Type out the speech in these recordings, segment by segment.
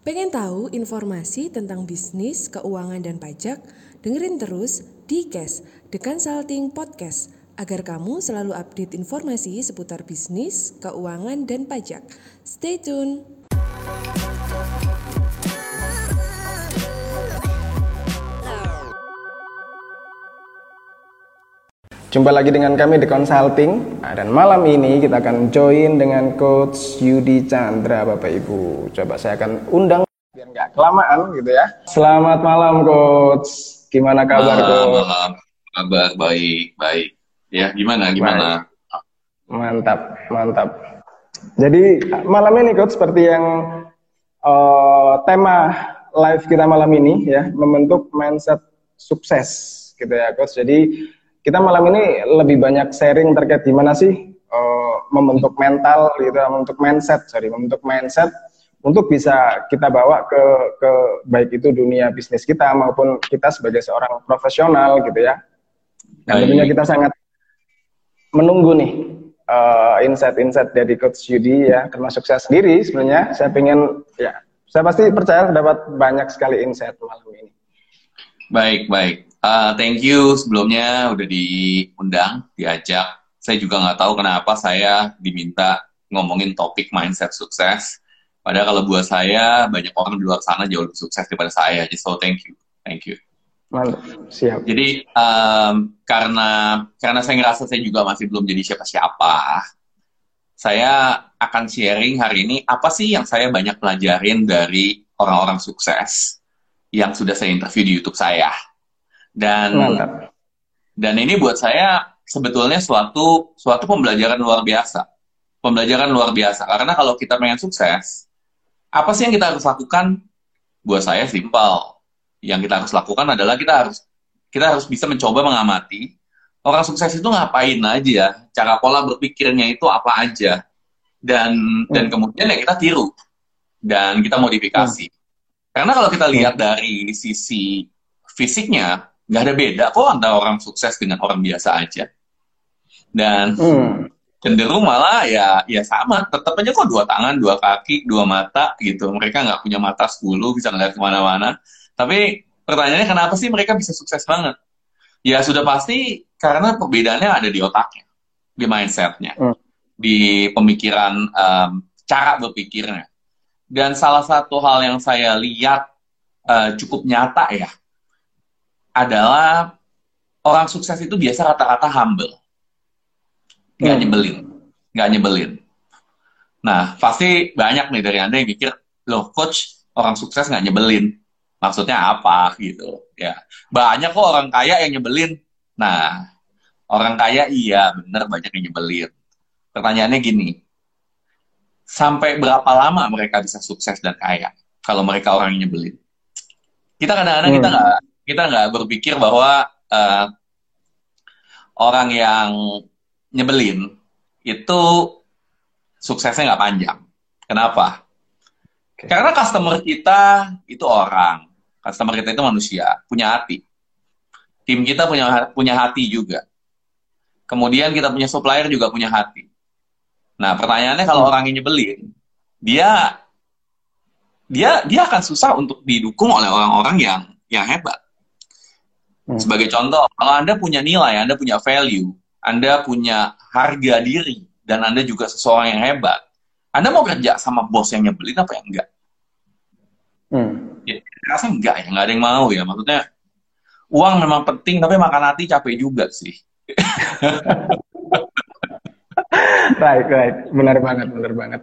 Pengen tahu informasi tentang bisnis, keuangan, dan pajak? Dengerin terus di Cash, The Consulting Podcast, agar kamu selalu update informasi seputar bisnis, keuangan, dan pajak. Stay tune! Jumpa lagi dengan kami di Consulting Nah, dan malam ini kita akan join dengan Coach Yudi Chandra Bapak Ibu. Coba saya akan undang biar nggak kelamaan gitu ya. Selamat malam Coach. Gimana kabar Malam, Coach? malam. Kabar baik, baik. Ya, gimana, gimana? Mantap, mantap. Jadi malam ini Coach seperti yang eh, tema live kita malam ini ya membentuk mindset sukses gitu ya Coach. Jadi kita malam ini lebih banyak sharing terkait gimana sih eh, membentuk mental gitu, membentuk mindset, sorry, membentuk mindset untuk bisa kita bawa ke ke baik itu dunia bisnis kita maupun kita sebagai seorang profesional gitu ya. Dan tentunya kita sangat menunggu nih eh, insight-insight dari Coach Yudi ya, termasuk saya sendiri sebenarnya. Saya pengen ya, saya pasti percaya dapat banyak sekali insight malam ini. Baik, baik. Uh, thank you sebelumnya udah diundang, diajak. Saya juga nggak tahu kenapa saya diminta ngomongin topik mindset sukses. Padahal kalau buat saya, banyak orang di luar sana jauh lebih sukses daripada saya. Jadi so thank you. Thank you. Mantap, siap. Jadi um, karena karena saya ngerasa saya juga masih belum jadi siapa-siapa, saya akan sharing hari ini apa sih yang saya banyak pelajarin dari orang-orang sukses yang sudah saya interview di YouTube saya. Dan Mantap. dan ini buat saya sebetulnya suatu suatu pembelajaran luar biasa. Pembelajaran luar biasa karena kalau kita pengen sukses, apa sih yang kita harus lakukan? Buat saya simpel. Yang kita harus lakukan adalah kita harus kita harus bisa mencoba mengamati orang sukses itu ngapain aja, cara pola berpikirnya itu apa aja. Dan dan kemudian ya kita tiru dan kita modifikasi. Karena kalau kita lihat dari sisi fisiknya, nggak ada beda kok antara orang sukses dengan orang biasa aja. Dan Hmm. cenderung malah ya ya sama tetap aja kok dua tangan dua kaki dua mata gitu mereka nggak punya mata 10 bisa ngeliat ke mana-mana tapi pertanyaannya kenapa sih mereka bisa sukses banget ya sudah pasti karena perbedaannya ada di otaknya di mindsetnya Hmm. di pemikiran em, cara berpikirnya dan salah satu hal yang saya lihat eh, cukup nyata ya adalah orang sukses itu biasa rata-rata humble. Nggak Hmm. nyebelin. Nggak nyebelin. Nah pasti banyak nih dari anda yang mikir loh coach orang sukses nggak nyebelin? Maksudnya apa? Gitu. Ya banyak kok orang kaya yang nyebelin. Nah orang kaya iya bener banyak yang nyebelin. Pertanyaannya gini sampai berapa lama mereka bisa sukses dan kaya kalau mereka orang yang nyebelin? Kita kadang-kadang kita Hmm. nggak kita nggak berpikir bahwa eh, orang yang nyebelin itu suksesnya nggak panjang. Kenapa? Oke. Karena customer kita itu orang, customer kita itu manusia, punya hati. Tim kita punya punya hati juga. Kemudian kita punya supplier juga punya hati. Nah, pertanyaannya kalau Hmm. orang yang nyebelin, dia dia dia akan susah untuk didukung oleh orang-orang yang yang hebat. Hmm. Sebagai contoh, kalau Anda punya nilai, Anda punya value, Anda punya harga diri, dan Anda juga seseorang yang hebat, Anda mau kerja sama bos yang nyebelin apa yang enggak? Hmm. Ya, rasa enggak ya, enggak ada yang mau ya. Maksudnya, uang memang penting, tapi makan hati capek juga sih. Right, right. Benar banget, benar banget.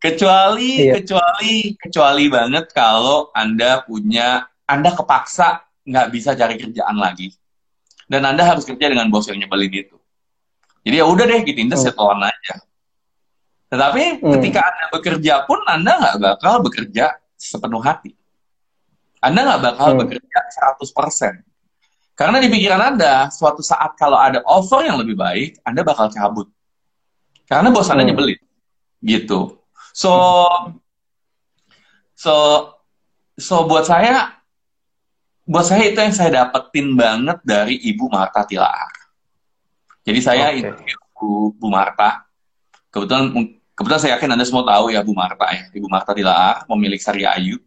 Kecuali, Iya. kecuali, kecuali banget kalau Anda punya, Anda kepaksa nggak bisa cari kerjaan lagi. Dan Anda harus kerja dengan bos yang nyebelin itu. Jadi ya udah deh, gitu, Anda Hmm. setelan aja. Tetapi Hmm. ketika Anda bekerja pun, Anda nggak bakal bekerja sepenuh hati. Anda nggak bakal Hmm. bekerja 100%. Karena di pikiran Anda, suatu saat kalau ada offer yang lebih baik, Anda bakal cabut. Karena bos Anda Hmm. nyebelin. Gitu. So, so, so buat saya, buat saya itu yang saya dapetin banget dari Ibu Marta Tilaar. Jadi saya Oke. interview Bu, Bu Marta. Kebetulan kebetulan saya yakin Anda semua tahu ya Bu Marta ya. Ibu Marta Tilaar, pemilik Sari Ayu.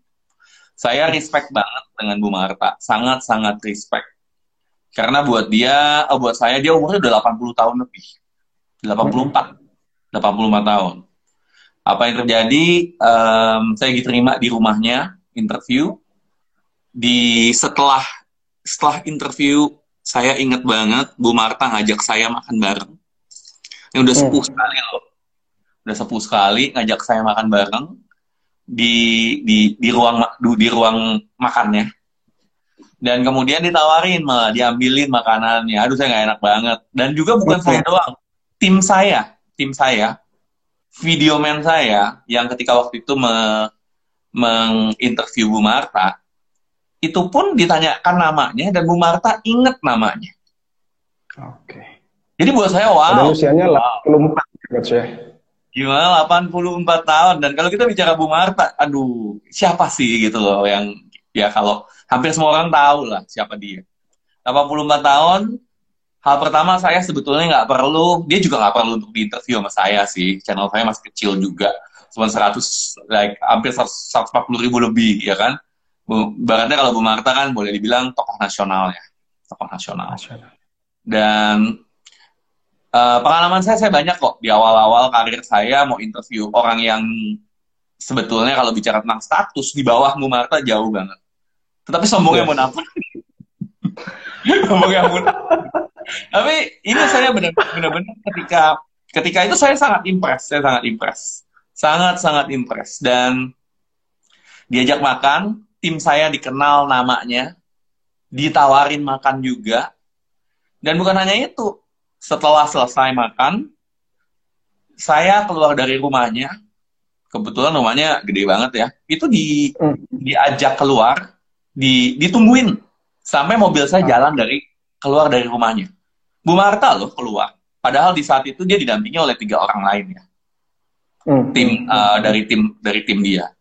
Saya respect banget dengan Bu Marta, sangat-sangat respect. Karena buat dia, oh buat saya dia umurnya udah 80 tahun lebih. 84. 85 tahun. Apa yang terjadi? Um, saya diterima di rumahnya, interview. Di setelah setelah interview, saya inget banget Bu Marta ngajak saya makan bareng. Yang udah sepuh hmm. sekali loh. Udah sepuh sekali ngajak saya makan bareng di di di ruang di ruang makannya dan kemudian ditawarin malah diambilin makanannya aduh saya nggak enak banget dan juga bukan Betul. saya doang tim saya tim saya video man saya yang ketika waktu itu me, menginterview Bu Marta itu pun ditanyakan namanya dan Bu Marta inget namanya oke jadi buat saya wow Padahal usianya wow. 84 ya gimana 84 tahun dan kalau kita bicara Bu Marta aduh siapa sih gitu loh yang ya kalau hampir semua orang tahu lah siapa dia. 84 tahun, hal pertama saya sebetulnya nggak perlu, dia juga nggak perlu untuk diinterview sama saya sih. Channel saya masih kecil juga, cuma 100, like hampir 140 ribu lebih, ya kan. Baratnya kalau Bu Marta kan boleh dibilang tokoh nasional ya, tokoh nasional. nasional. Dan uh, pengalaman saya saya banyak kok di awal-awal karir saya mau interview orang yang sebetulnya kalau bicara tentang status di bawah Bu Marta jauh banget tetapi sombongnya mau apa? sombongnya mau Tapi ini saya benar-benar ketika ketika itu saya sangat impress, saya sangat impress. Sangat sangat impress dan diajak makan, tim saya dikenal namanya, ditawarin makan juga. Dan bukan hanya itu, setelah selesai makan, saya keluar dari rumahnya, kebetulan rumahnya gede banget ya, itu di, hmm. diajak keluar di ditungguin sampai mobil saya jalan dari keluar dari rumahnya. Bu Marta loh keluar. Padahal di saat itu dia didampingi oleh tiga orang lain ya. Hmm. Tim uh, dari tim dari tim dia.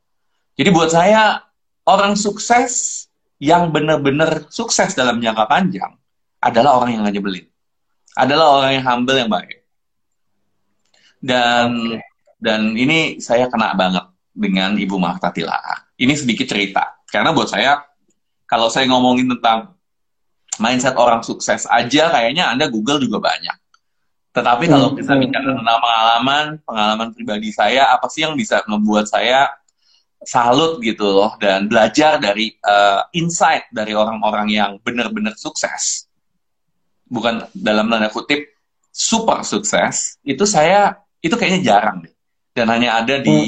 Jadi buat saya orang sukses yang benar-benar sukses dalam jangka panjang adalah orang yang nyebelin. Adalah orang yang humble yang baik. Dan okay. dan ini saya kena banget dengan Ibu Marta Tilaar. Ini sedikit cerita. Karena buat saya kalau saya ngomongin tentang mindset orang sukses aja, kayaknya Anda Google juga banyak. Tetapi kalau kita bicara tentang pengalaman, pengalaman pribadi saya, apa sih yang bisa membuat saya salut gitu loh dan belajar dari uh, insight dari orang-orang yang benar-benar sukses. Bukan dalam tanda kutip super sukses, itu saya itu kayaknya jarang deh. Dan hanya ada di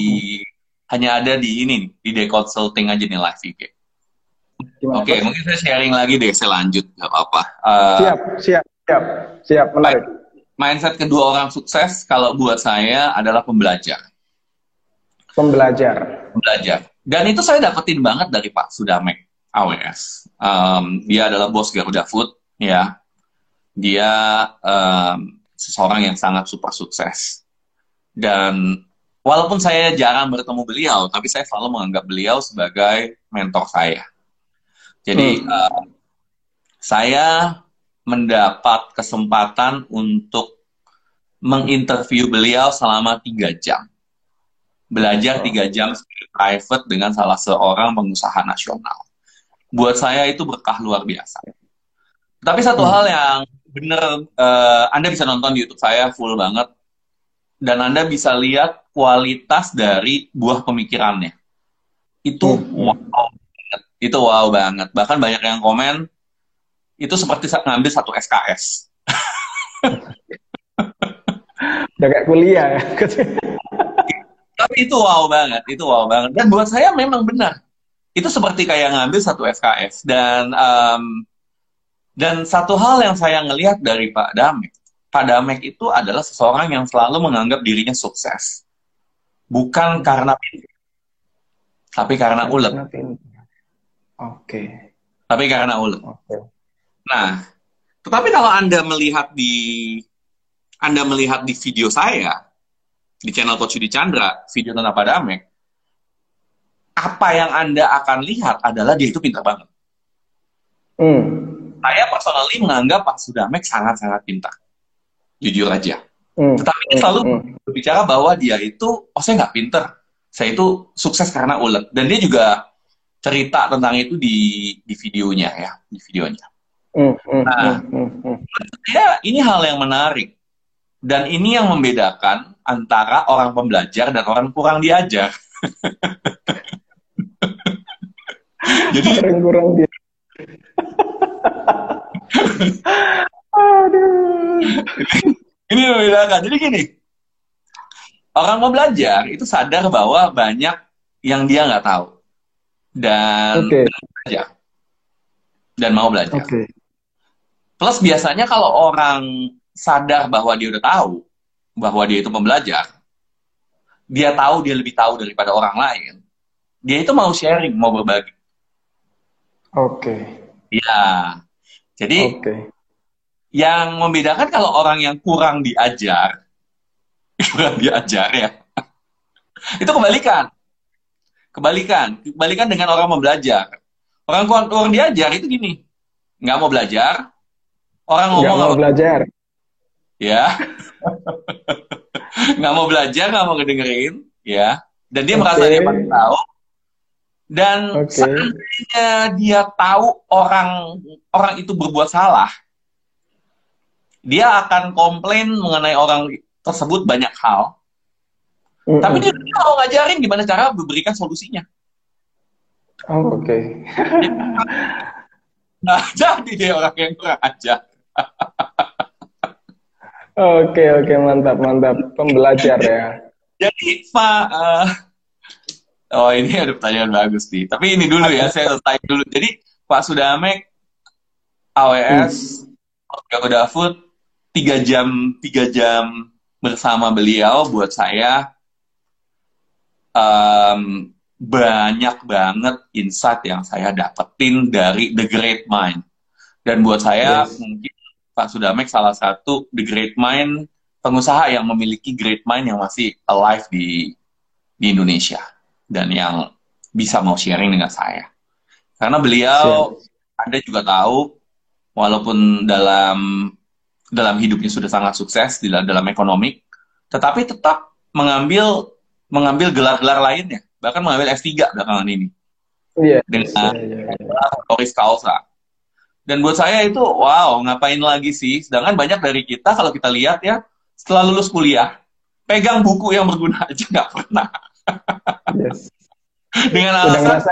hmm. hanya ada di ini di The Consulting aja nih live IG. Oke, okay, mungkin saya sharing lagi deh, saya lanjut, nggak apa-apa. Uh, siap, siap, siap, siap, menarik. Mindset kedua orang sukses kalau buat saya adalah pembelajar. Pembelajar. Pembelajar. Dan itu saya dapetin banget dari Pak Sudamek AWS. Um, dia adalah bos Garuda Food, ya. Dia um, seseorang yang sangat super sukses. Dan walaupun saya jarang bertemu beliau, tapi saya selalu menganggap beliau sebagai mentor saya jadi hmm. uh, saya mendapat kesempatan untuk menginterview beliau selama tiga jam. Belajar tiga jam private dengan salah seorang pengusaha nasional. Buat saya itu berkah luar biasa. Tapi satu hmm. hal yang benar uh, Anda bisa nonton di YouTube saya full banget dan Anda bisa lihat kualitas dari buah pemikirannya. Itu hmm. wow itu wow banget. Bahkan banyak yang komen itu seperti ngambil satu SKS. Udah kayak kuliah ya. Itu wow banget, itu wow banget. Dan buat saya memang benar. Itu seperti kayak ngambil satu SKS. Dan um, dan satu hal yang saya ngelihat dari Pak Damek, Pak Damek itu adalah seseorang yang selalu menganggap dirinya sukses. Bukan karena pintar, tapi karena ulet. Oke. Okay. Tapi karena ulet. Oke. Okay. Nah, tetapi kalau Anda melihat di Anda melihat di video saya di channel Coach Yudi Chandra, video tentang Padamek, apa yang Anda akan lihat adalah dia itu pintar banget. Hmm. Saya personally menganggap Pak Sudamek sangat-sangat pintar. Jujur aja. Hmm. Tetapi dia selalu hmm. berbicara bahwa dia itu, oh saya nggak pintar. Saya itu sukses karena ulet. Dan dia juga cerita tentang itu di di videonya ya, di videonya. Hmm, hmm, Nah. hmm, hmm, hmm. Ya, ini hal yang menarik. Dan ini yang membedakan antara orang pembelajar dan orang kurang diajar. Jadi Orang kurang dia. Aduh. ini membedakan. Jadi gini, orang mau belajar itu sadar bahwa banyak yang dia nggak tahu dan Oke. belajar dan mau belajar. Oke. Plus biasanya kalau orang sadar bahwa dia udah tahu bahwa dia itu pembelajar, dia tahu dia lebih tahu daripada orang lain, dia itu mau sharing, mau berbagi. Oke. Ya, jadi Oke. yang membedakan kalau orang yang kurang diajar, kurang diajar ya, itu kebalikan. Kebalikan, kebalikan dengan orang mau belajar. Orang kurang, kurang diajar itu gini, nggak mau belajar, orang Nggak ngomong mau nggak belajar. Ya nggak mau belajar nggak mau ngedengerin ya dan dia Oke. merasa dia paling tahu dan Oke. seandainya dia tahu orang orang itu berbuat salah dia akan komplain mengenai orang tersebut banyak hal Mm-mm. tapi dia mau ngajarin gimana cara memberikan solusinya Oh, Oke. nah jadi dia orang yang kurang ajar Oke, oke, mantap, mantap. Pembelajar ya. Jadi Pak, eh, oh ini ada pertanyaan bagus nih. Tapi ini dulu ya, saya selesai dulu. Jadi Pak Sudamek, AWS, Garuda Food, tiga jam tiga jam bersama beliau buat saya em, banyak banget insight yang saya dapetin dari The Great Mind. Dan buat saya Yes. mungkin Pak Sudamek salah satu The Great Mind pengusaha yang memiliki great mind yang masih alive di di Indonesia dan yang bisa mau sharing dengan saya. Karena beliau Anda juga tahu walaupun dalam dalam hidupnya sudah sangat sukses di dalam, dalam ekonomi, tetapi tetap mengambil mengambil gelar-gelar lainnya, bahkan mengambil S3 belakangan ini Iya. dengan Iya, iya, iya. Honoris Causa. Dan buat saya itu, wow, ngapain lagi sih? Sedangkan banyak dari kita, kalau kita lihat ya, setelah lulus kuliah, pegang buku yang berguna aja nggak pernah. Yes. Dengan Udah alasan, ngerasa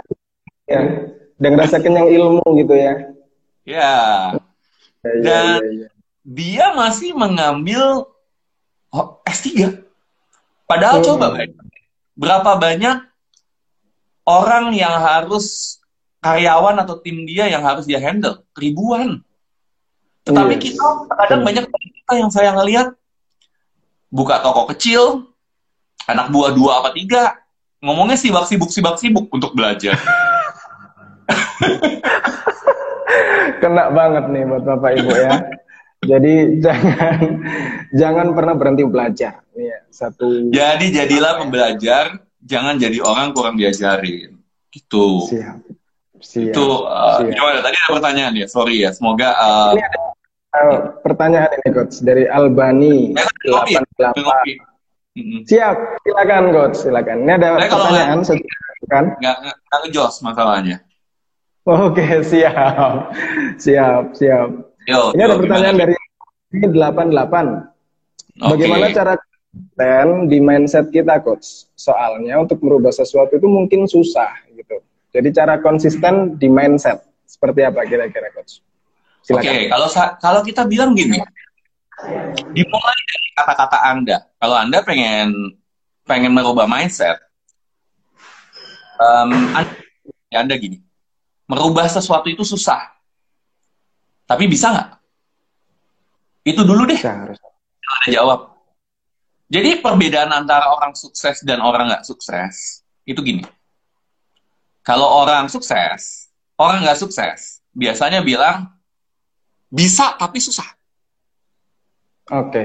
ya, udah ngerasa kenyang ilmu gitu ya. ya, Ya, iya, Dan- iya, iya. dia masih mengambil oh, S3. Padahal Hmm. coba, berapa banyak orang yang harus karyawan atau tim dia yang harus dia handle? Ribuan. Tetapi Yes. kita kadang Hmm. banyak kita yang saya ngelihat buka toko kecil, anak buah dua apa tiga, ngomongnya sibuk sibuk sibuk sibuk untuk belajar. Kena banget nih buat Bapak Ibu ya. Jadi jangan jangan pernah berhenti belajar. Ya, satu Jadi jadilah pembelajar, jangan jadi orang kurang diajarin. Gitu. siap. Siap. Itu uh, siap. gimana? Tadi ada pertanyaan ya, sorry ya. Semoga uh, Ini ada uh, pertanyaan ini coach dari Albani saya sambil ngopi, sambil 88. ngopi. Mm-mm. Siap, silakan coach, silakan. Ini ada Saya pertanyaan kan? Nggak nggak ngejos masalahnya. Oke, siap. Siap, siap. Yo, Ini yo, ada pertanyaan gimana? dari ini 88. Oke. Bagaimana cara konsisten di mindset kita, coach? Soalnya untuk merubah sesuatu itu mungkin susah gitu. Jadi cara konsisten di mindset seperti apa kira-kira, coach? Oke, Silakan. kalau kalau kita bilang gini, dimulai dari kata-kata Anda. Kalau Anda pengen pengen merubah mindset, em, anda, ya Anda gini, merubah sesuatu itu susah, tapi bisa nggak? Itu dulu deh, Bisa harus. Anda jawab. Jadi perbedaan antara orang sukses dan orang nggak sukses itu gini. Kalau orang sukses, orang nggak sukses biasanya bilang bisa tapi susah. Oke.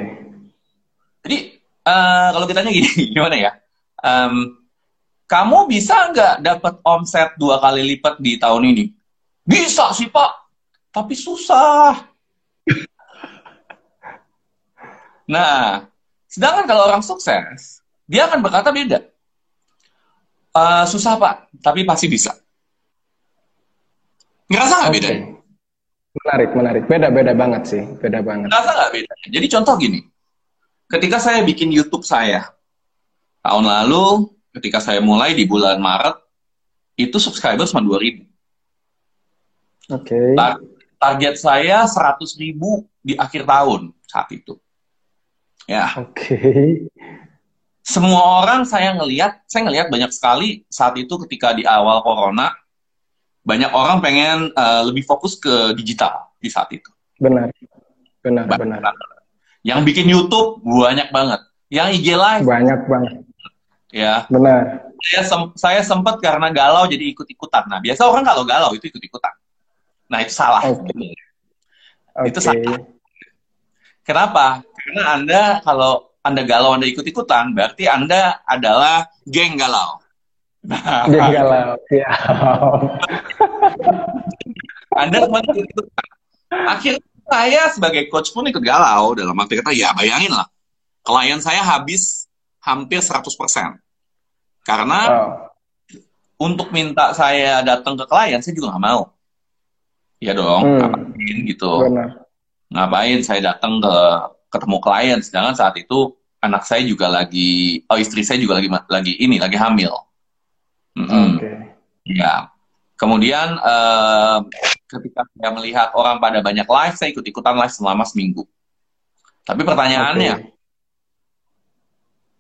Jadi eh, kalau ditanya gini, gimana ya? Em, kamu bisa nggak dapat omset dua kali lipat di tahun ini? Bisa sih pak, tapi susah. Nah, sedangkan kalau orang sukses, dia akan berkata beda. Eh, susah pak, tapi pasti bisa. Ngerasa nggak Oke. bedanya? Menarik, menarik. Beda-beda banget sih, beda banget. Ngerasa nggak bedanya? Jadi contoh gini, ketika saya bikin YouTube saya tahun lalu, ketika saya mulai di bulan Maret, itu subscriber cuma 2000. Oke. Tar- target saya 100 ribu di akhir tahun saat itu. Ya, Oke. Semua orang saya ngelihat, saya ngelihat banyak sekali saat itu ketika di awal corona, banyak orang pengen eh, lebih fokus ke digital di saat itu. Benar. Benar, Banyak benar. banget. Yang bikin YouTube banyak banget. Yang IG live Banyak banget. ya. Benar. Saya sem- saya sempat karena galau jadi ikut-ikutan. Nah, biasa orang kalau galau itu ikut-ikutan. Nah, itu salah. Oke. Itu Oke. salah. Kenapa? Karena Anda kalau Anda galau Anda ikut-ikutan, berarti Anda adalah geng galau. Nah, Geng galau. Ya. Anda cuma ikut-ikutan. Akhirnya saya sebagai coach pun ikut galau dalam arti kata ya bayangin lah. Klien saya habis hampir 100%. Karena Wow. untuk minta saya datang ke klien saya juga nggak mau. Ya dong, Hmm. ngapain gitu. Benar. Ngapain saya datang ke ketemu klien sedangkan saat itu anak saya juga lagi oh istri saya juga lagi lagi ini lagi hamil. Mm-mm. Oke. Ya. Kemudian eh, ketika saya melihat orang pada banyak live, saya ikut-ikutan live selama seminggu. Tapi pertanyaannya, Oke.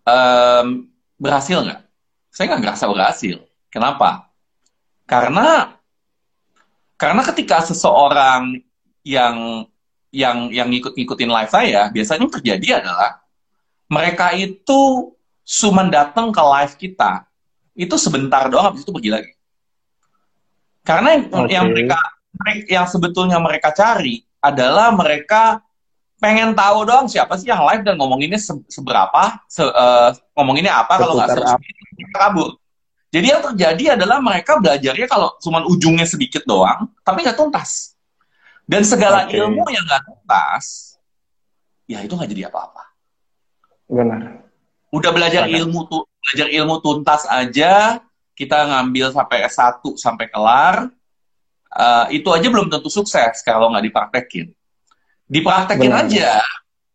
em, berhasil nggak? Saya nggak ngerasa berhasil. Kenapa? Karena karena ketika seseorang yang yang yang ngikut-ngikutin live saya, biasanya terjadi adalah mereka itu cuma datang ke live kita itu sebentar doang habis itu pergi lagi. Karena yang, Oke. yang mereka yang sebetulnya mereka cari adalah mereka pengen tahu doang siapa sih yang live dan ngomonginnya se- seberapa, se- eh, ngomonginnya apa kalau nggak kabur. Jadi yang terjadi adalah mereka belajarnya kalau cuma ujungnya sedikit doang, tapi nggak tuntas. Dan segala Oke. ilmu yang nggak tuntas, ya itu nggak jadi apa-apa. Benar. Udah belajar Benar. ilmu tuh, belajar ilmu tuntas aja, kita ngambil sampai S1 sampai kelar, eh, itu aja belum tentu sukses kalau nggak dipraktekin. Dipraktekin Benar. aja,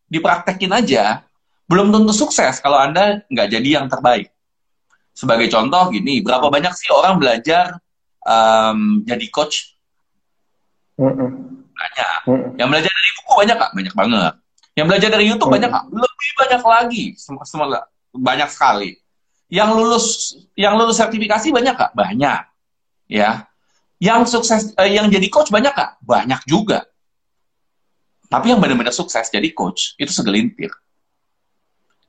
dipraktekin aja, belum tentu sukses kalau Anda nggak jadi yang terbaik. Sebagai contoh gini, berapa banyak sih orang belajar em, jadi coach? Banyak. Yang belajar dari buku banyak kak? Banyak banget. Yang belajar dari YouTube Hmm. banyak kak? Lebih banyak lagi. Sem- Semua banyak sekali. Yang lulus yang lulus sertifikasi banyak kak? Banyak. Ya. Yang sukses eh, yang jadi coach banyak kak? Banyak juga. Tapi yang benar-benar sukses jadi coach itu segelintir.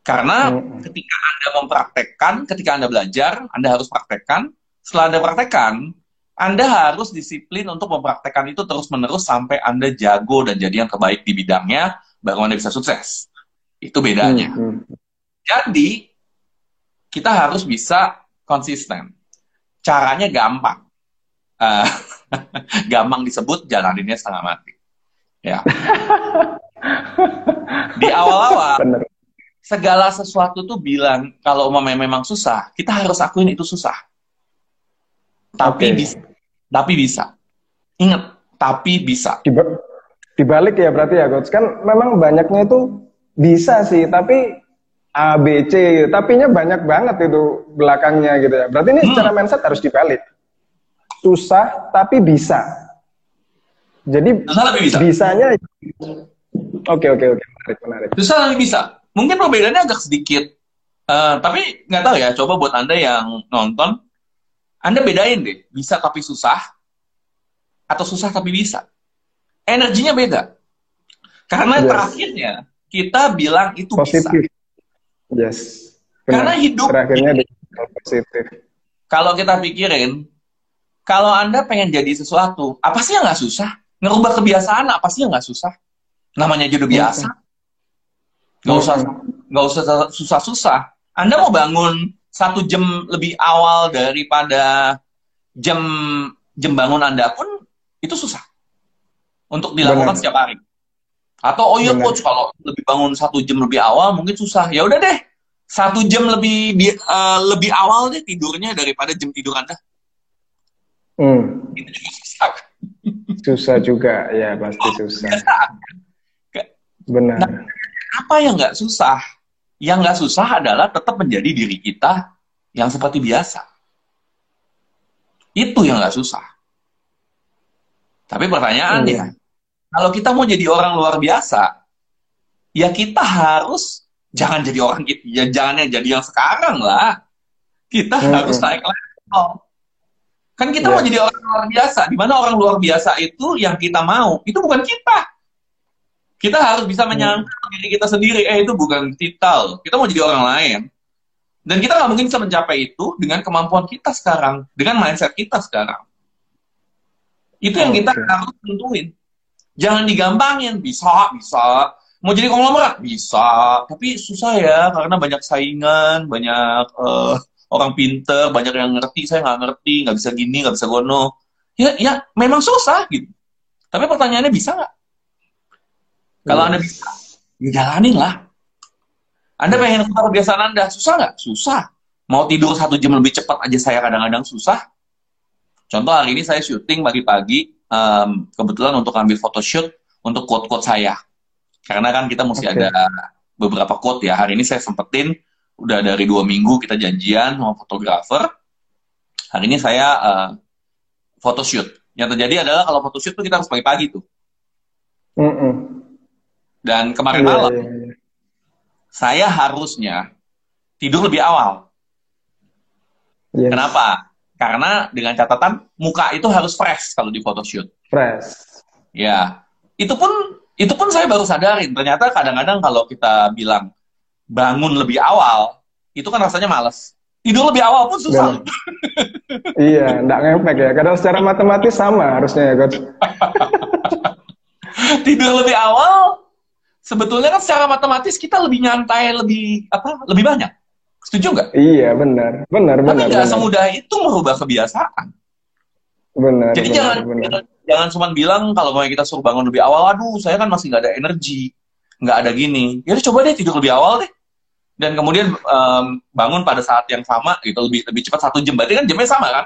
Karena Mm-mm. ketika Anda mempraktekkan, ketika Anda belajar, Anda harus praktekkan. Setelah Anda praktekkan, Anda harus disiplin untuk mempraktekkan itu terus-menerus sampai Anda jago dan jadi yang terbaik di bidangnya, Anda bisa sukses. Itu bedanya. Mm-mm. Jadi, kita harus bisa konsisten. Caranya gampang. Eh, gampang disebut, jalaninnya setengah mati. Ya. Di awal-awal, segala sesuatu tuh bilang kalau memang susah, kita harus akuin itu susah. Tapi Oke. bisa. Tapi bisa. Ingat, tapi bisa. Dibalik ya berarti ya coach kan memang banyaknya itu bisa sih tapi A B C tapinya banyak banget itu belakangnya gitu ya berarti ini Hmm. secara mindset harus dibalik susah tapi bisa jadi Susah tapi bisa. bisanya oke oke oke menarik menarik Susah tapi bisa. Mungkin perbedaannya agak sedikit. Eh, tapi nggak tahu ya, coba buat Anda yang nonton, Anda bedain deh, bisa tapi susah, atau susah tapi bisa. Energinya beda. Karena Yes. terakhirnya, kita bilang itu bisa. positif yes Karena hidup, terakhirnya di positif kalau kita pikirin, kalau Anda pengen jadi sesuatu, apa sih yang nggak susah? Ngerubah kebiasaan, apa sih yang nggak susah? Namanya juga biasa. Nggak usah nggak usah susah-susah. Anda mau bangun satu jam lebih awal daripada jam jam bangun Anda pun itu susah untuk dilakukan Benar. setiap hari. Atau oh iya coach kalau lebih bangun satu jam lebih awal mungkin susah. Ya udah deh satu jam lebih bi- eh, lebih awal deh tidurnya daripada jam tidur Anda Hmm. itu juga susah. susah juga ya pasti susah benar Nah, apa yang nggak susah? Yang nggak susah adalah tetap menjadi diri kita yang seperti biasa. Itu yang nggak susah. Tapi pertanyaannya, Iya. kalau kita mau jadi orang luar biasa, ya kita harus jangan jadi orang kita, ya jangan yang jadi yang sekarang lah. Kita Mm-mm. harus naik level. Kan kita Iya. mau jadi orang luar biasa, di mana orang luar biasa itu yang kita mau, itu bukan kita. Kita harus bisa menyangkal diri kita sendiri, eh itu bukan kita loh. Kita mau jadi orang lain. Dan kita nggak mungkin bisa mencapai itu dengan kemampuan kita sekarang, dengan mindset kita sekarang. Itu yang kita Oke. harus tentuin. Jangan digampangin, bisa, bisa. Mau jadi konglomerat? Bisa. Tapi susah ya, karena banyak saingan, banyak eh, orang pinter, banyak yang ngerti, saya nggak ngerti, nggak bisa gini, nggak bisa gono. Ya, ya memang susah gitu. Tapi pertanyaannya bisa nggak? Kalau. Anda bisa, ya jalanin lah. Anda pengen keluar kebiasaan Anda, susah nggak? Susah. Mau tidur satu jam lebih cepat aja saya kadang-kadang susah. Contoh hari ini saya syuting pagi-pagi, em, kebetulan untuk ambil photoshoot untuk quote-quote saya. Karena kan kita mesti Oke. ada beberapa quote ya. Hari ini saya sempetin, udah dari dua minggu kita janjian sama fotografer. Hari ini saya eh, photoshoot. Yang terjadi adalah kalau photoshoot tuh kita harus pagi-pagi tuh. Mm-mm. Dan kemarin Iya, malam, iya, iya. saya harusnya tidur lebih awal. Yes. Kenapa? Karena dengan catatan muka itu harus fresh kalau di photoshoot. Fresh. Ya, itu pun itu pun saya baru sadarin. Ternyata kadang-kadang kalau kita bilang bangun lebih awal, itu kan rasanya males. Tidur lebih awal pun susah. Dan- iya, enggak ngefek ya. Kadang secara matematis sama harusnya ya, coach. Tidur lebih awal, sebetulnya kan secara matematis kita lebih nyantai, lebih apa? Lebih banyak. Setuju nggak? Iya, benar. Benar, Tapi benar. nggak benar. semudah itu merubah kebiasaan. Benar. Jadi benar, jangan benar. jangan, jangan cuma bilang kalau mau kita suruh bangun lebih awal, aduh saya kan masih nggak ada energi, nggak ada gini. Ya coba deh tidur lebih awal deh. Dan kemudian em, bangun pada saat yang sama gitu lebih lebih cepat satu jam. Berarti kan jamnya sama kan?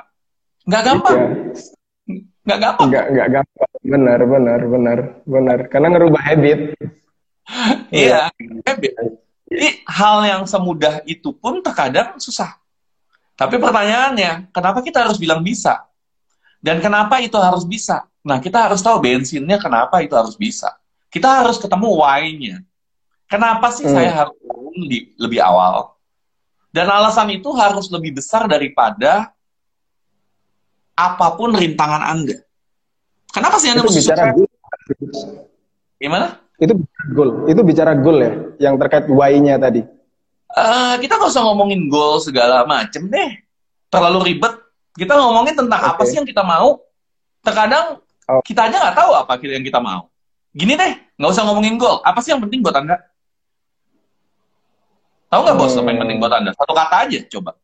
Nggak gampang, Iya. nggak gampang. Enggak, enggak gampang. Benar, benar, benar, benar. Karena ngerubah habit. Iya. Jadi hal yang semudah itu pun terkadang susah. Tapi pertanyaannya, kenapa kita harus bilang bisa? Dan kenapa itu harus bisa? Nah, kita harus tahu bensinnya kenapa itu harus bisa. Kita harus ketemu why-nya. Kenapa sih Hmm. saya harus di- lebih awal? Dan alasan itu harus lebih besar daripada apa pun rintangan Anda. Kenapa sih Anda mesti bicara. Gimana? Itu goal. Itu bicara goal ya, yang terkait why-nya tadi. Eh, kita nggak usah ngomongin goal segala macem deh. Terlalu ribet. Kita ngomongin tentang apa Oke. sih yang kita mau. Terkadang Oh. kita aja nggak tahu apa yang kita mau. Gini deh, nggak usah ngomongin goal. Apa sih yang penting buat anda? Tahu nggak bos apa yang Hmm. penting buat anda? Satu kata aja, coba.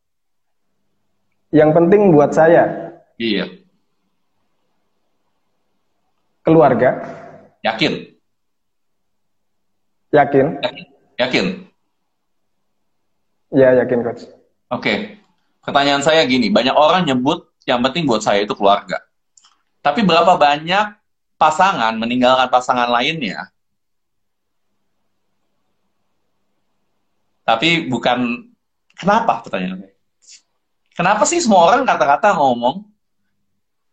Yang penting buat saya, Iya, keluarga, yakin, yakin, yakin, ya yakin coach. Oke, pertanyaan saya gini, banyak orang nyebut yang penting buat saya itu keluarga. Tapi berapa banyak pasangan meninggalkan pasangan lainnya? Tapi bukan kenapa pertanyaannya? Kenapa sih semua orang kata-kata ngomong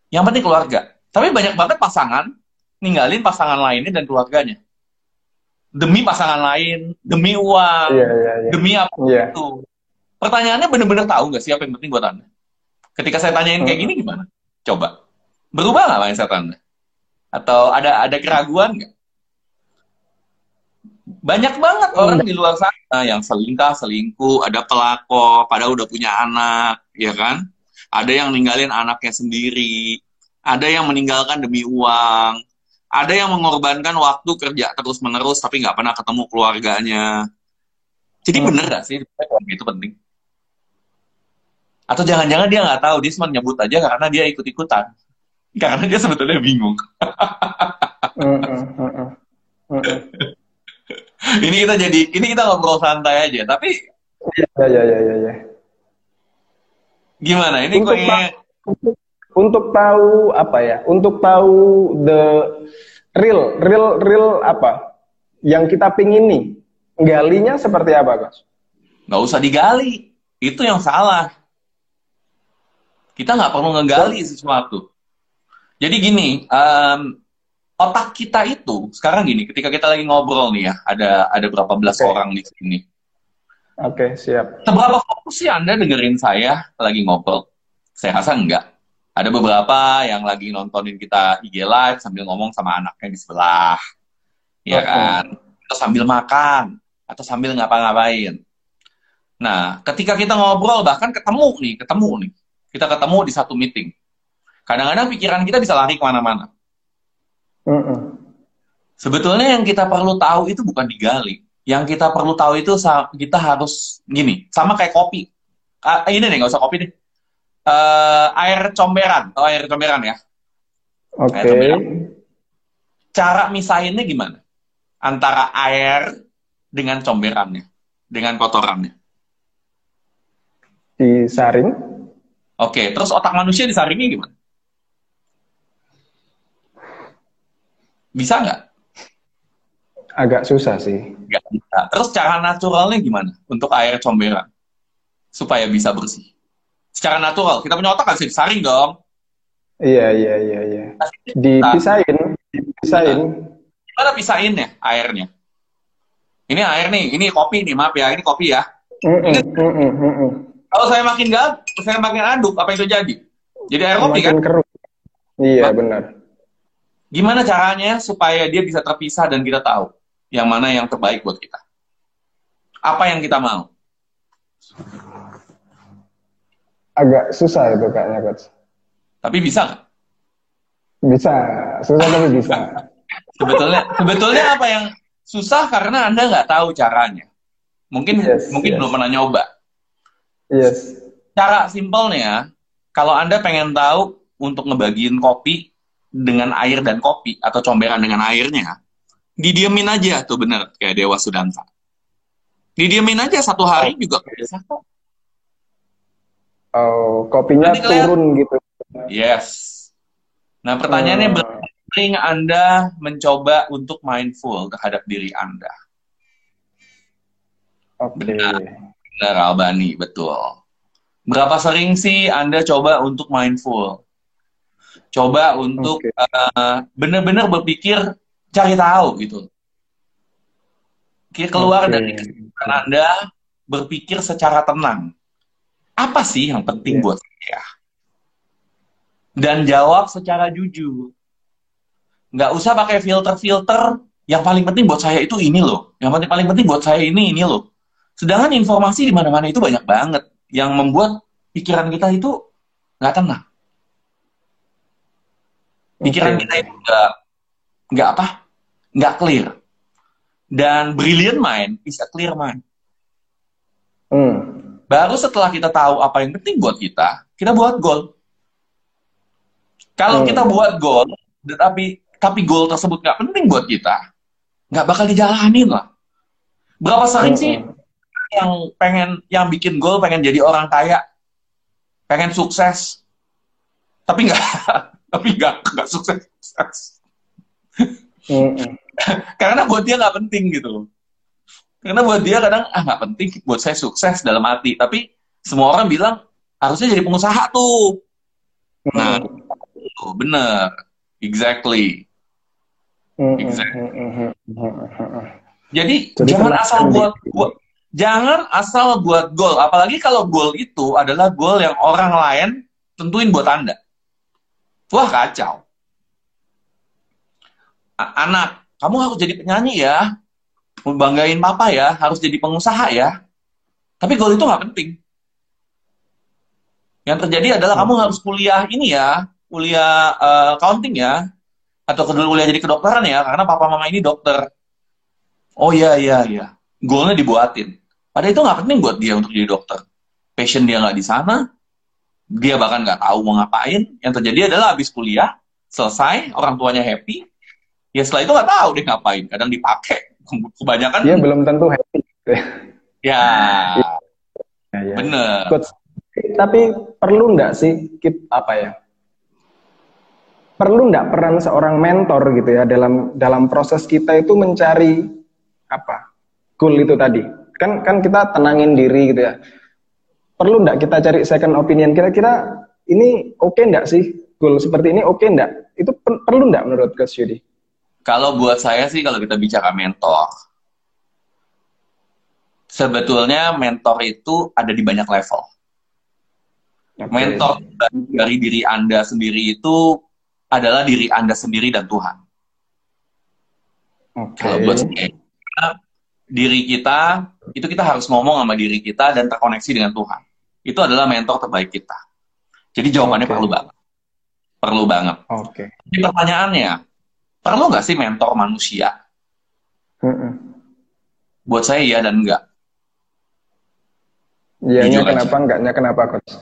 yang penting keluarga? Tapi banyak banget pasangan ninggalin pasangan lainnya dan keluarganya. Demi pasangan lain, demi uang, Iya, iya, iya. demi apa Iya. itu. Pertanyaannya bener-bener tahu nggak sih apa yang penting buat Anda? Ketika saya tanyain kayak Hmm. gini gimana? Coba. Berubah nggak mindset Anda? Atau ada ada keraguan nggak? Banyak banget orang di luar sana yang selingkah, selingkuh, ada pelakor, padahal udah punya anak, ya kan? Ada yang ninggalin anaknya sendiri, ada yang meninggalkan demi uang, ada yang mengorbankan waktu kerja terus-menerus tapi nggak pernah ketemu keluarganya. Jadi Hmm. bener gak sih itu penting? Atau jangan-jangan dia nggak tahu, dia cuma nyebut aja karena dia ikut-ikutan. Karena dia sebetulnya bingung. Mm, mm, mm, mm. Mm, mm. ini kita jadi, ini kita ngobrol santai aja. Tapi Iya, iya, iya, iya, iya. gimana? Ini Untuk kayaknya untuk tahu apa ya? Untuk tahu the real, real, real apa? Yang kita pingin nih, galinya seperti apa, Coach? Nggak usah digali. Itu yang salah. Kita nggak perlu ngegali sesuatu. Jadi gini, um, otak kita itu sekarang gini, ketika kita lagi ngobrol nih ya, ada ada berapa belas Oke. orang di sini. Oke, siap. Seberapa fokus sih Anda dengerin saya lagi ngobrol? Saya rasa enggak. Ada beberapa yang lagi nontonin kita IG live sambil ngomong sama anaknya di sebelah. Ya Oke. kan? Atau sambil makan. Atau sambil ngapa-ngapain. Nah, ketika kita ngobrol, bahkan ketemu nih, ketemu nih. Kita ketemu di satu meeting. Kadang-kadang pikiran kita bisa lari ke mana-mana. Mm-mm. Sebetulnya yang kita perlu tahu itu bukan digali. Yang kita perlu tahu itu kita harus gini, sama kayak kopi. Ah, ini nih, nggak usah kopi deh. Eh, air comberan, oh air comberan ya. Oke. Comberan. Cara misahinnya gimana? Antara air dengan comberannya, dengan kotorannya. Disaring. Oke, terus otak manusia disaringnya gimana? Bisa nggak? Agak susah sih. Nggak bisa. Terus cara naturalnya gimana untuk air comberan? Supaya bisa bersih. Secara natural, kita punya otak nggak bisa disaring dong. Iya, iya, iya, iya. Dipisahin, dipisahin. Gimana pisahinnya airnya? Ini air nih, ini kopi nih, maaf ya, ini kopi ya. Kalau saya makin gak, saya makin aduk, apa yang terjadi? Jadi air kopi kan? Keruh. Iya, Ma- benar. Gimana caranya supaya dia bisa terpisah dan kita tahu yang mana yang terbaik buat kita? Apa yang kita mau? Agak susah itu kayaknya, Coach. Tapi bisa? Bisa, susah tapi bisa. Sebetulnya, sebetulnya apa yang susah karena anda nggak tahu caranya. Mungkin Yes, mungkin yes. belum pernah nyoba. Yes. Cara simpelnya, kalau anda pengen tahu untuk ngebagiin kopi dengan air dan kopi atau comberan dengan airnya, didiemin aja tuh bener kayak Dewa Sudanta. Didiemin aja satu hari juga bisa kok. Oh, kopinya Nanti kalian- turun gitu. Yes. Nah pertanyaannya Hmm. berapa sering Anda mencoba untuk mindful terhadap diri Anda? Oke. Benar Albani, betul. Berapa sering sih Anda coba untuk mindful? Coba untuk eh, benar-benar berpikir cari tahu gitu. Kira keluar Oke. dari kesempatan Anda berpikir secara tenang. Apa sih yang penting Iya. buat saya? Dan jawab secara jujur. Nggak usah pakai filter-filter. Yang paling penting buat saya itu ini loh. Yang paling paling penting buat saya ini ini loh. Sedangkan informasi di mana-mana itu banyak banget yang membuat pikiran kita itu nggak tenang. Pikiran kita itu nggak nggak apa? Nggak clear. Dan brilliant mind is a clear mind. Hmm. Baru setelah kita tahu apa yang penting buat kita, kita buat goal. Kalau Hmm. kita buat goal, tetapi tapi goal tersebut nggak penting buat kita, nggak bakal dijalanin lah. Berapa sering sih Hmm. yang pengen yang bikin goal pengen jadi orang kaya, pengen sukses, tapi nggak tapi nggak nggak sukses. Hmm, hmm. Karena buat dia nggak penting gitu loh. Karena buat dia kadang ah nggak penting buat saya sukses dalam hati, tapi semua orang bilang harusnya jadi pengusaha tuh. Nah, itu bener, exactly. Hmm, hmm, Exactly. hmm. Jadi, Jadi jangan asal buat, buat jangan asal buat goal, apalagi kalau goal itu adalah goal yang orang lain tentuin buat Anda. Wah, kacau. A- anak, kamu harus jadi penyanyi ya. Membanggain papa ya, harus jadi pengusaha ya. Tapi goal itu nggak penting. Yang terjadi adalah kamu harus kuliah ini ya, kuliah eh, accounting ya, atau kedua kuliah jadi kedokteran ya, karena papa mama ini dokter. Oh iya iya iya, goalnya dibuatin. Padahal itu nggak penting buat dia untuk jadi dokter. Passion dia nggak di sana, dia bahkan nggak tahu mau ngapain. Yang terjadi adalah habis kuliah, selesai, orang tuanya happy, ya setelah itu nggak tahu dia ngapain. Kadang dipakai, kebanyakan Dia belum tentu happy. ya Ya, ya. bener. Coach, tapi perlu nggak sih kita apa ya? perlu nggak peran seorang mentor gitu ya dalam dalam proses kita itu mencari apa goal itu tadi kan kan kita tenangin diri gitu ya perlu nggak kita cari second opinion kira-kira ini oke okay nggak sih goal seperti ini oke okay nggak itu per perlu nggak menurut Coach Yudi? Kalau buat saya sih kalau kita bicara mentor, sebetulnya mentor itu ada di banyak level. Okay. Mentor dari diri Anda sendiri itu adalah diri Anda sendiri dan Tuhan. Okay. Kalau buat saya, diri kita itu kita harus ngomong sama diri kita dan terkoneksi dengan Tuhan. Itu adalah mentor terbaik kita. Jadi jawabannya okay. perlu banget. Perlu banget. Oke. Okay. Jadi pertanyaannya, perlu nggak sih mentor manusia? Mm -mm. Buat saya iya dan enggak. Iya, kenapa aja. enggaknya kenapa, Coach?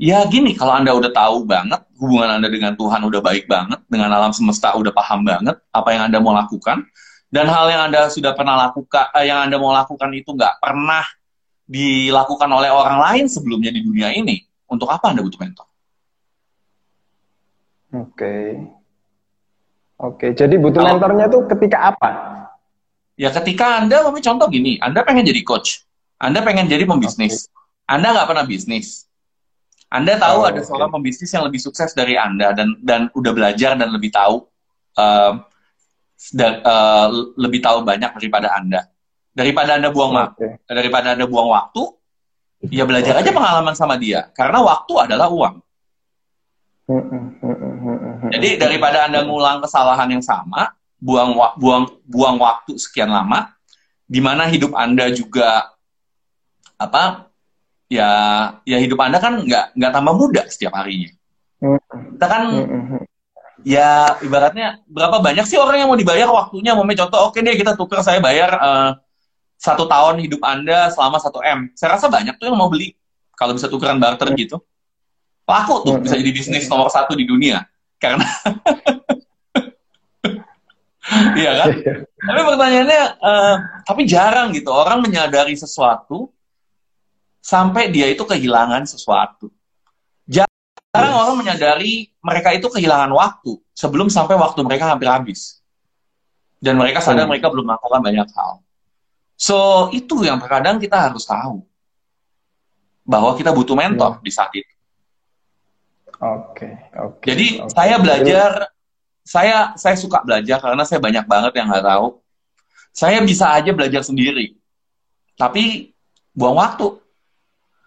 Ya gini, kalau Anda udah tahu banget, hubungan Anda dengan Tuhan udah baik banget, dengan alam semesta udah paham banget apa yang Anda mau lakukan, dan hal yang Anda sudah pernah lakukan, eh, yang Anda mau lakukan itu nggak pernah dilakukan oleh orang lain sebelumnya di dunia ini, untuk apa Anda butuh mentor? Oke. Okay. Oke, jadi butuh Kalau, mentornya tuh ketika apa? Ya ketika Anda, mau contoh gini, Anda pengen jadi coach, Anda pengen jadi pembisnis, okay. Anda nggak pernah bisnis, Anda tahu oh, ada okay. seorang pembisnis yang lebih sukses dari Anda dan dan udah belajar dan lebih tahu uh, dan, uh, lebih tahu banyak daripada Anda. Daripada Anda buang okay. daripada Anda buang waktu, ya belajar okay. aja pengalaman sama dia, karena waktu adalah uang. Jadi daripada Anda ngulang kesalahan yang sama, buang buang buang waktu sekian lama di mana hidup Anda juga apa ya ya hidup Anda kan nggak nggak tambah muda setiap harinya. Kita kan ya ibaratnya berapa banyak sih orang yang mau dibayar waktunya? Mau contoh oke deh kita tukar saya bayar uh, satu tahun hidup Anda selama satu M. Saya rasa banyak tuh yang mau beli. Kalau bisa tukeran barter gitu. Laku tuh bisa jadi bisnis nomor satu di dunia karena iya kan tapi pertanyaannya uh, tapi jarang gitu orang menyadari sesuatu sampai dia itu kehilangan sesuatu jarang yes. orang menyadari mereka itu kehilangan waktu sebelum sampai waktu mereka hampir habis dan mereka sadar hmm. mereka belum melakukan banyak hal so itu yang terkadang kita harus tahu bahwa kita butuh mentor hmm. di saat itu Oke, okay, oke. Okay, Jadi okay. saya belajar, saya saya suka belajar karena saya banyak banget yang nggak tahu. Saya bisa aja belajar sendiri, tapi buang waktu.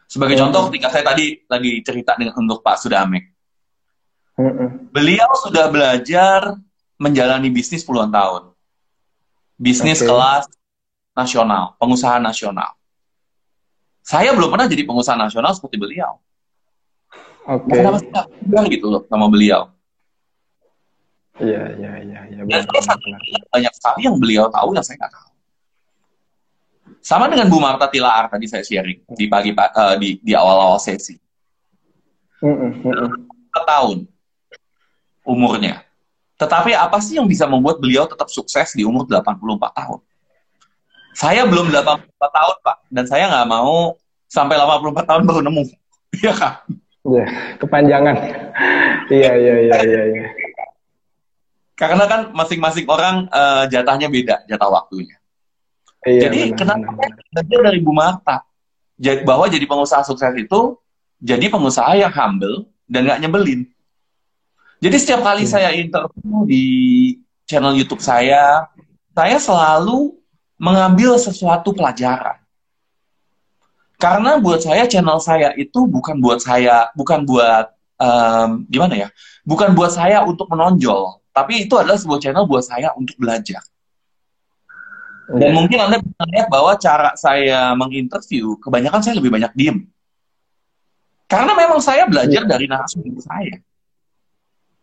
Sebagai hmm. contoh, ketika saya tadi lagi cerita dengan untuk Pak Sudamek, hmm. beliau sudah belajar menjalani bisnis puluhan tahun, bisnis okay. kelas nasional, pengusaha nasional. Saya belum pernah jadi pengusaha nasional seperti beliau. Oke. Okay. Kenapa sih bilang gitu loh sama beliau? Iya, iya, iya. Ya, Dan banyak sekali yang beliau tahu yang saya nggak tahu. Sama dengan Bu Marta Tilaar tadi saya sharing di pagi uh, di di awal-awal sesi. Mm -mm. tahun umurnya. Tetapi apa sih yang bisa membuat beliau tetap sukses di umur 84 tahun? Saya belum 84 tahun, Pak. Dan saya nggak mau sampai 84 tahun baru nemu. Iya kan? Kepanjangan. iya, iya, iya, iya, iya. Karena kan masing-masing orang uh, jatahnya beda, jatah waktunya. Iya, jadi benar, kenapa belajar dari Bu Marta? Bahwa jadi pengusaha sukses itu jadi pengusaha yang humble dan nggak nyebelin. Jadi setiap kali hmm. saya interview di channel YouTube saya, saya selalu mengambil sesuatu pelajaran. Karena buat saya channel saya itu bukan buat saya, bukan buat um, gimana ya, bukan buat saya untuk menonjol, tapi itu adalah sebuah channel buat saya untuk belajar. Dan yeah. mungkin anda bisa lihat bahwa cara saya menginterview, kebanyakan saya lebih banyak diem. Karena memang saya belajar yeah. dari narasumber saya.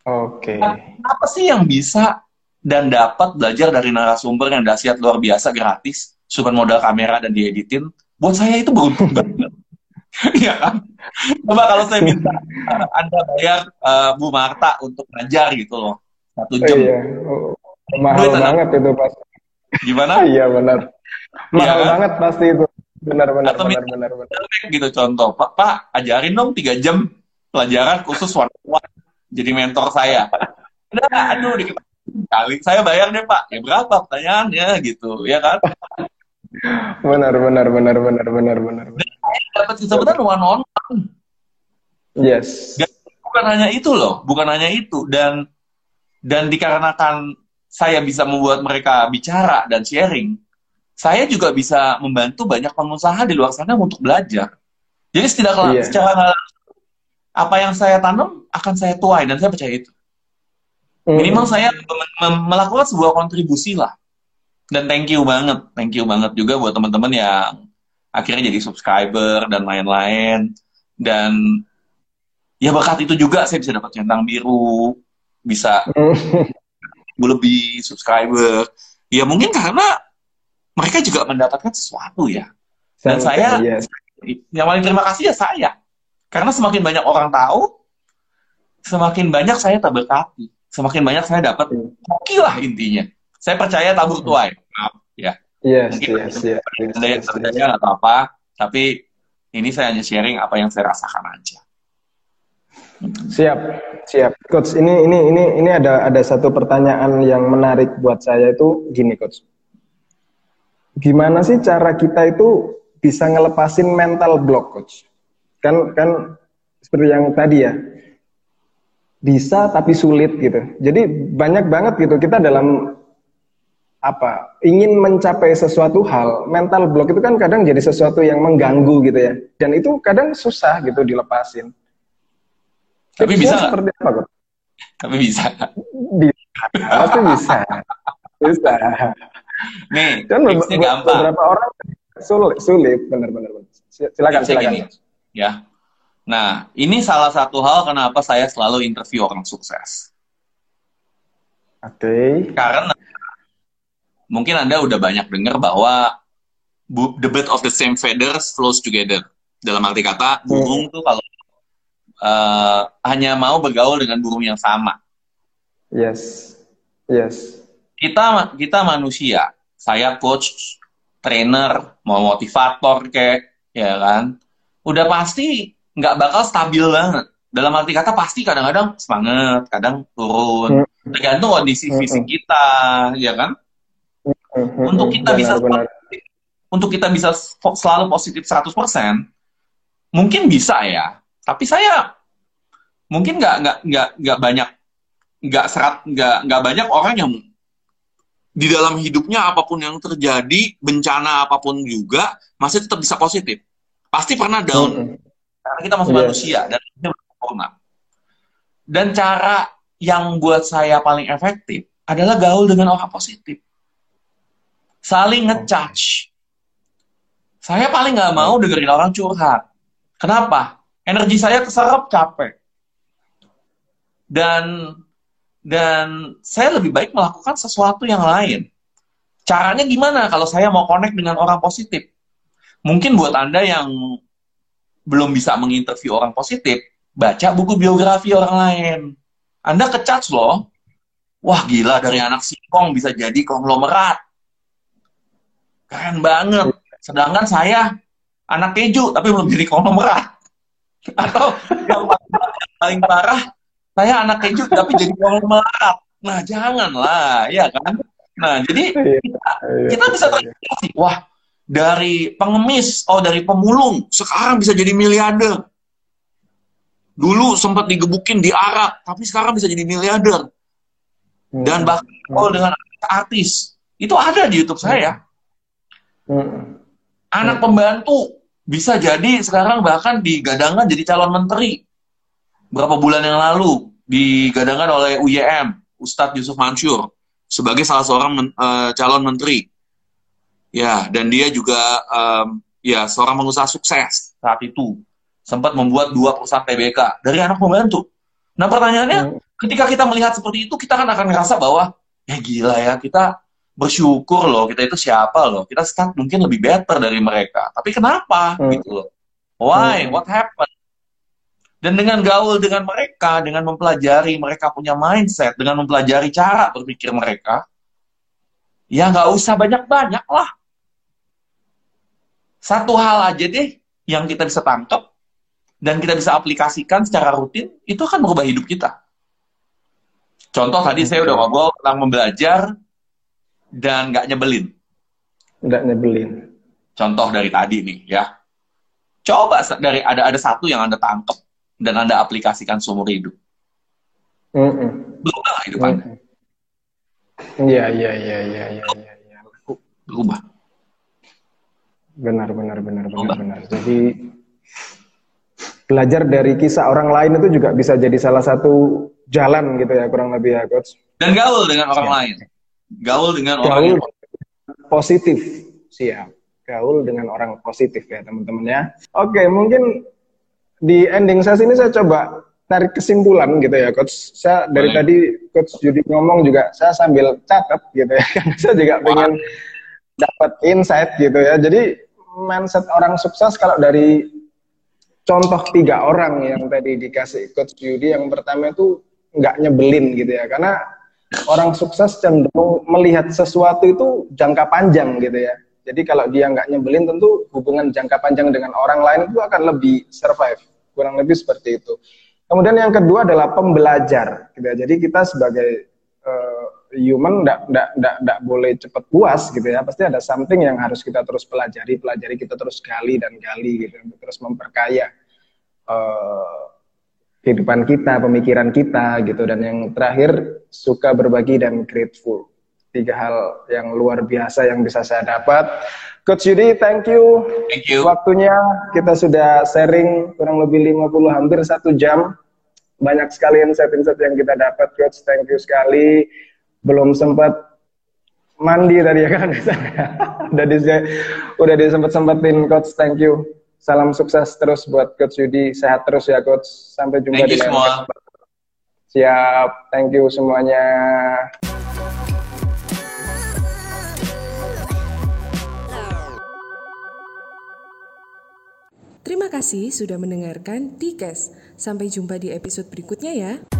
Oke. Okay. apa sih yang bisa dan dapat belajar dari narasumber yang dahsyat luar biasa gratis, cuma modal kamera dan dieditin, buat saya itu beruntung banget. Iya kan? Coba kalau saya minta Anda bayar uh, Bu Marta untuk ngajar gitu loh. Satu jam. Iya. Oh, mahal Duit banget anak. itu pasti. Gimana? iya benar. Iya mahal iya, banget pasti itu. Benar benar Atau benar benar. benar. gitu contoh. Pak, Pak, ajarin dong tiga jam pelajaran khusus warna jadi mentor saya. Nah, aduh, dikit kali saya bayar deh pak. Ya berapa pertanyaannya gitu, ya kan? Benar, benar, benar, benar, benar, benar. Dapat kesempatan one on one. Yes. Dan bukan hanya itu loh, bukan hanya itu dan dan dikarenakan saya bisa membuat mereka bicara dan sharing, saya juga bisa membantu banyak pengusaha di luar sana untuk belajar. Jadi setidaknya Iya. secara apa yang saya tanam akan saya tuai dan saya percaya itu. Mm. Minimal saya mem- mem- melakukan sebuah kontribusi lah. Dan thank you banget, thank you banget juga buat teman-teman yang akhirnya jadi subscriber dan lain-lain. Dan ya berkat itu juga saya bisa dapat centang biru, bisa lebih subscriber. Ya mungkin karena mereka juga mendapatkan sesuatu ya. Dan saya yang paling terima kasih ya saya. Karena semakin banyak orang tahu, semakin banyak saya terberkati. Semakin banyak saya dapat Hmm. hoki lah intinya. Saya percaya tabur tuai. Maaf ya. Yes, Mungkin yes, yes, yes, Ada yang yes, terjadi atau apa, tapi ini saya hanya sharing apa yang saya rasakan aja. Siap, siap. Coach, ini ini ini ini ada ada satu pertanyaan yang menarik buat saya itu gini, Coach. Gimana sih cara kita itu bisa ngelepasin mental block, Coach? Kan kan seperti yang tadi ya. Bisa tapi sulit gitu. Jadi banyak banget gitu kita dalam apa ingin mencapai sesuatu hal mental block itu kan kadang jadi sesuatu yang mengganggu gitu ya dan itu kadang susah gitu dilepasin Tapi Tipsnya bisa seperti apa kok? Tapi bisa. Bisa, pasti bisa. Bisa. Nih, gampang. beberapa orang sulit, sulit benar-benar. Silakan, Tipsnya silakan. gini, ya. Nah, ini salah satu hal kenapa saya selalu interview orang sukses. Oke. Karena mungkin Anda udah banyak dengar bahwa the bird of the same feathers flows together. Dalam arti kata, burung tuh kalau eh, hanya mau bergaul dengan burung yang sama. Yes. Yes. Kita kita manusia, saya coach, trainer, mau motivator kayak ya kan, udah pasti nggak bakal stabil banget. Dalam arti kata pasti kadang-kadang semangat, kadang turun, tergantung kondisi Hmm. fisik kita, ya kan? Untuk kita bisa benar. untuk kita bisa selalu positif 100%, mungkin bisa ya. Tapi saya mungkin nggak nggak nggak nggak banyak nggak serat nggak nggak banyak orang yang di dalam hidupnya apa pun yang terjadi bencana apa pun juga masih tetap bisa positif. Pasti pernah down Mm-mm. karena kita masih Yes. manusia dan kita sempurna. Dan cara yang buat saya paling efektif adalah gaul dengan orang positif. Saling ngecharge. Saya paling nggak mau dengerin orang curhat. Kenapa? Energi saya keserap capek. Dan dan saya lebih baik melakukan sesuatu yang lain. Caranya gimana kalau saya mau connect dengan orang positif? Mungkin buat Anda yang belum bisa menginterview orang positif, baca buku biografi orang lain. Anda kecas loh. Wah gila dari anak singkong bisa jadi konglomerat. Keren banget. Sedangkan saya anak keju tapi belum jadi konglomerat. Atau yang paling, parah, saya anak keju tapi jadi konglomerat. Nah janganlah, ya kan? Nah jadi Iya. kita, kita bisa terinspirasi. Wah, dari pengemis, oh dari pemulung, sekarang bisa jadi miliarder. Dulu sempat digebukin di Arab, tapi sekarang bisa jadi miliarder. Dan bahkan oh, dengan artis. Itu ada di YouTube saya. Mm-mm. Anak pembantu bisa jadi sekarang bahkan digadangkan jadi calon menteri. Berapa bulan yang lalu digadangkan oleh UYM, Ustadz Yusuf Mansur, sebagai salah seorang men- eh, calon menteri. Ya, dan dia juga em, ya seorang pengusaha sukses saat itu. Sempat membuat dua perusahaan TBK dari anak pembantu. Nah pertanyaannya, ketika kita melihat seperti itu, kita kan akan ngerasa bahwa ya gila ya, kita bersyukur loh, kita itu siapa loh, kita start mungkin lebih better dari mereka. Tapi kenapa Hmm. gitu loh? Why? Hmm. What happened? Dan dengan gaul dengan mereka, dengan mempelajari mereka punya mindset, dengan mempelajari cara berpikir mereka, ya nggak usah banyak-banyak lah. Satu hal aja deh yang kita bisa tangkap dan kita bisa aplikasikan secara rutin, itu akan merubah hidup kita. Contoh tadi saya udah ngobrol tentang membelajar dan nggak nyebelin. Nggak nyebelin. Contoh dari tadi nih ya. Coba dari ada ada satu yang anda tangkep dan anda aplikasikan seumur hidup. Mm -mm. Berubah hidup anda. Iya iya iya iya iya iya. Ya. Berubah. Benar benar benar benar benar. Jadi belajar dari kisah orang lain itu juga bisa jadi salah satu jalan gitu ya kurang lebih ya coach. Dan gaul dengan orang ya. lain. Gaul dengan gaul orang yang positif. Siap. Gaul dengan orang positif ya teman-teman ya. Oke, mungkin di ending sesi ini saya coba tarik kesimpulan gitu ya coach. Saya dari tadi coach Judi ngomong juga saya sambil catat gitu ya. Karena saya juga pengen dapat insight gitu ya. Jadi mindset orang sukses kalau dari contoh tiga orang yang tadi dikasih coach Yudi yang pertama itu nggak nyebelin gitu ya karena orang sukses cenderung melihat sesuatu itu jangka panjang gitu ya. Jadi kalau dia nggak nyebelin tentu hubungan jangka panjang dengan orang lain itu akan lebih survive. Kurang lebih seperti itu. Kemudian yang kedua adalah pembelajar gitu ya. Jadi kita sebagai uh, human nggak boleh cepat puas gitu ya. Pasti ada something yang harus kita terus pelajari pelajari kita terus gali dan gali gitu terus memperkaya uh, kehidupan kita, pemikiran kita gitu dan yang terakhir suka berbagi dan grateful. Tiga hal yang luar biasa yang bisa saya dapat. Coach Yudi, thank you. Thank you. Waktunya kita sudah sharing kurang lebih 50 hampir satu jam. Banyak sekali insight-insight yang kita dapat, Coach. Thank you sekali. Belum sempat mandi tadi ya kan? udah di udah disempet sempetin Coach. Thank you. Salam sukses terus buat Coach Yudi. Sehat terus ya Coach. Sampai jumpa Thank di semua. Siap. Thank you semuanya. Terima kasih sudah mendengarkan Tikes. Sampai jumpa di episode berikutnya ya.